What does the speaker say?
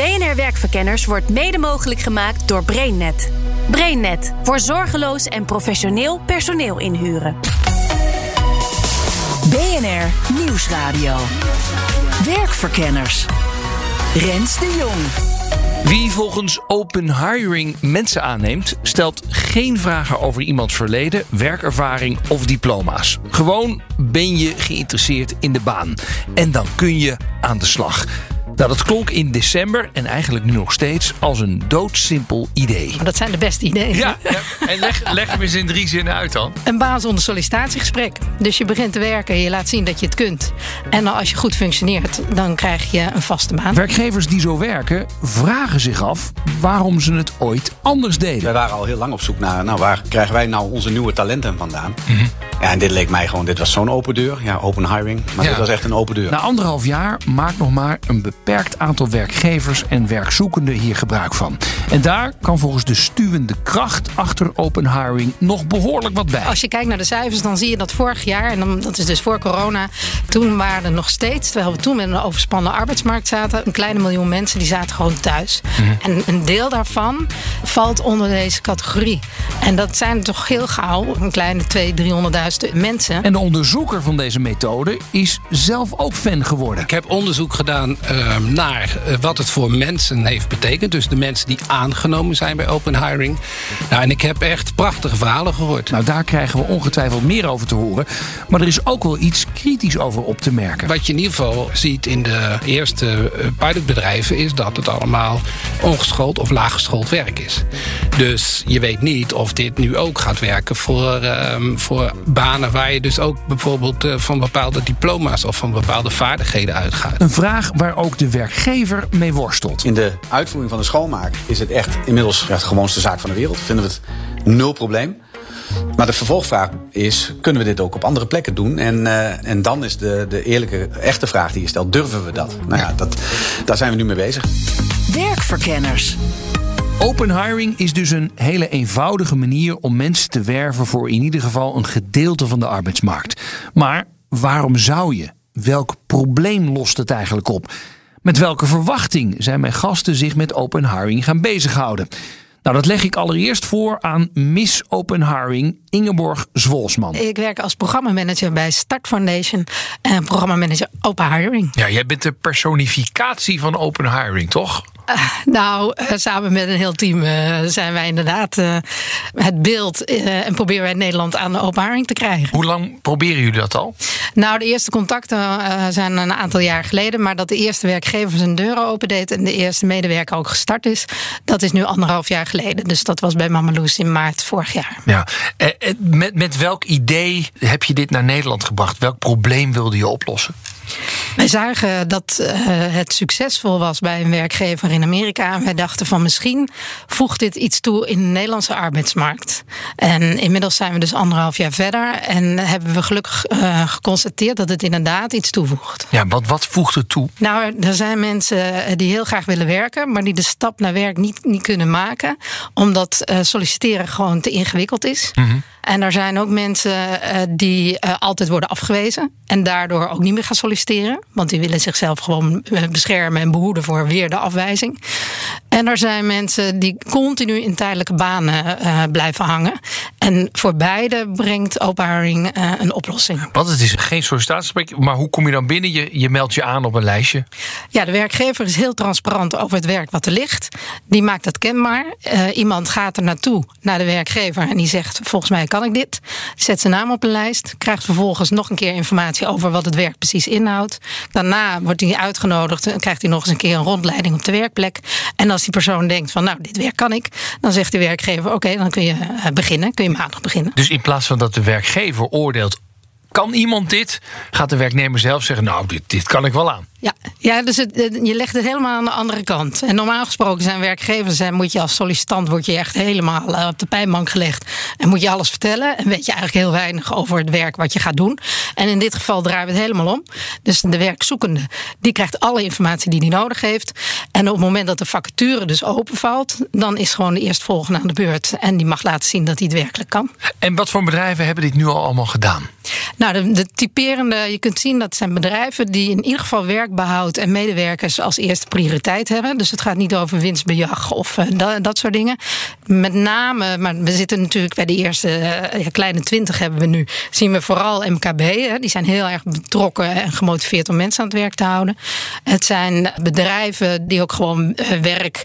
BNR Werkverkenners wordt mede mogelijk gemaakt door BrainNet. BrainNet voor zorgeloos en professioneel personeel inhuren. BNR Nieuwsradio. Werkverkenners. Rens de Jong. Wie volgens Open Hiring mensen aanneemt, stelt geen vragen over iemands verleden, werkervaring of diploma's. Gewoon ben je geïnteresseerd in de baan. En dan kun je aan de slag. Nou, dat klonk in december en eigenlijk nu nog steeds als een doodsimpel idee. Maar dat zijn de beste ideeën. Ja, ja. en leg, leg hem eens in drie zinnen uit dan. Een baan zonder sollicitatiegesprek. Dus je begint te werken en je laat zien dat je het kunt. En als je goed functioneert, dan krijg je een vaste baan. Werkgevers die zo werken vragen zich af waarom ze het ooit anders deden. Wij waren al heel lang op zoek naar, nou, waar krijgen wij nou onze nieuwe talenten vandaan? Ja, en dit leek mij gewoon, dit was zo'n open deur. Ja, open hiring. Maar Ja. dit was echt een open deur. Na anderhalf jaar maakt nog maar een beperkt aantal werkgevers en werkzoekenden hier gebruik van. En daar kan volgens de stuwende kracht achter open hiring nog behoorlijk wat bij. Als je kijkt naar de cijfers, dan zie je dat vorig jaar, en dan, dat is dus voor corona, toen waren er nog steeds, terwijl we toen met een overspannen arbeidsmarkt zaten, een kleine miljoen mensen die zaten gewoon thuis. En een deel daarvan valt onder deze categorie. En dat zijn toch heel gauw een kleine 200.000, 300.000 mensen. En de onderzoeker van deze methode is zelf ook fan geworden. Ik heb onderzoek gedaan ehm, naar eh, wat het voor mensen heeft betekend. Dus de mensen die aangenomen zijn bij open hiring. Nou, en ik heb echt prachtige verhalen gehoord. Nou, daar krijgen we ongetwijfeld meer over te horen. Maar er is ook wel iets kritisch over op te merken. Wat je in ieder geval ziet in de eerste eh, pilotbedrijven... is dat het allemaal ongeschoold of laaggeschoold werk is. Dus je weet niet of dit nu ook gaat werken voor, ehm, voor banen... waar je dus ook bijvoorbeeld eh, van bepaalde diploma's... of van bepaalde vaardigheden uitgaat. Een vraag waar ook de werkgever mee worstelt. In de uitvoering van de schoonmaak is het echt inmiddels ja, de gewoonste zaak van de wereld. Vinden we het nul probleem. Maar de vervolgvraag is, kunnen we dit ook op andere plekken doen? En, eh, en dan is de, de eerlijke, echte vraag die je stelt, durven we dat? Nou ja, dat, daar zijn we nu mee bezig. Werkverkenners. Open hiring is dus een hele eenvoudige manier om mensen te werven voor in ieder geval een gedeelte van de arbeidsmarkt. Maar waarom zou je? Welk probleem lost het eigenlijk op? Met welke verwachting zijn mijn gasten zich met open hiring gaan bezighouden? Nou, dat leg ik allereerst voor aan Miss Open Hiring Ingeborg Zwolsman. Ik werk als programmamanager bij Start Foundation en programmamanager Open Hiring. Ja, jij bent de personificatie van open hiring, toch? Nou, eh, samen met een heel team eh, zijn wij inderdaad eh, het beeld eh, en proberen wij Nederland aan de open hiring te krijgen. Hoe lang proberen jullie dat al? Nou, de eerste contacten eh, zijn een aantal jaar geleden, maar dat de eerste werkgever zijn deuren opendeed en de eerste medewerker ook gestart is, dat is nu anderhalf jaar geleden. Dus dat was bij Mameloes in maart vorig jaar. Ja. Eh, eh, Met, met welk idee heb je dit naar Nederland gebracht? Welk probleem wilde je oplossen? Wij zagen dat eh, het succesvol was bij een werkgever in Amerika. En wij dachten van misschien voegt dit iets toe in de Nederlandse arbeidsmarkt. En inmiddels zijn we dus anderhalf jaar verder. En hebben we gelukkig eh, geconstateerd dat het inderdaad iets toevoegt. Ja, want wat voegt het toe? Nou, er zijn mensen eh, die heel graag willen werken, maar die de stap naar werk niet, niet kunnen maken, omdat solliciteren gewoon te ingewikkeld is. En er zijn ook mensen eh, die eh, altijd worden afgewezen en daardoor ook niet meer gaan solliciteren, want die willen zichzelf gewoon eh, beschermen en behoeden voor weer de afwijzing. En er zijn mensen die continu in tijdelijke banen eh, blijven hangen. En voor beide brengt open hiring eh, een oplossing. Want het is geen sollicitatiegesprek, maar hoe kom je dan binnen? Je, je meldt je aan op een lijstje. Ja, de werkgever is heel transparant over het werk wat er ligt. Die maakt dat kenbaar. Eh, iemand gaat er naartoe, naar de werkgever, en die zegt: Volgens mij kan ik dit. Zet zijn naam op een lijst. Krijgt vervolgens nog een keer informatie over wat het werk precies inhoudt. Daarna wordt hij uitgenodigd en krijgt hij nog eens een keer een rondleiding op de werkplek. En als die persoon denkt: van nou, dit werk kan ik, dan zegt de werkgever: Oké, dan kun je eh, beginnen. Kun je maandag beginnen. Dus in plaats van dat de werkgever oordeelt, kan iemand dit? Gaat de werknemer zelf zeggen, nou, dit, dit kan ik wel aan. Ja, ja dus het, je legt het helemaal aan de andere kant. En normaal gesproken zijn werkgevers, en moet je als sollicitant word je echt helemaal eh, op de pijnbank gelegd. En moet je alles vertellen. En weet je eigenlijk heel weinig over het werk wat je gaat doen. En in dit geval draaien we het helemaal om. Dus de werkzoekende, die krijgt alle informatie die hij nodig heeft. En op het moment dat de vacature dus openvalt, dan is gewoon de eerstvolgende aan de beurt. En die mag laten zien dat hij het werkelijk kan. En wat voor bedrijven hebben dit nu al allemaal gedaan? Nou, de, de typerende, je kunt zien dat zijn bedrijven die in ieder geval werkbehoud en medewerkers als eerste prioriteit hebben. Dus het gaat niet over winstbejag of uh, dat, dat soort dingen. Met name, maar we zitten natuurlijk bij de eerste uh, kleine twintig hebben we nu, zien we vooral MKB. Hè, die zijn heel erg betrokken en gemotiveerd om mensen aan het werk te houden. Het zijn bedrijven die ook gewoon uh, werk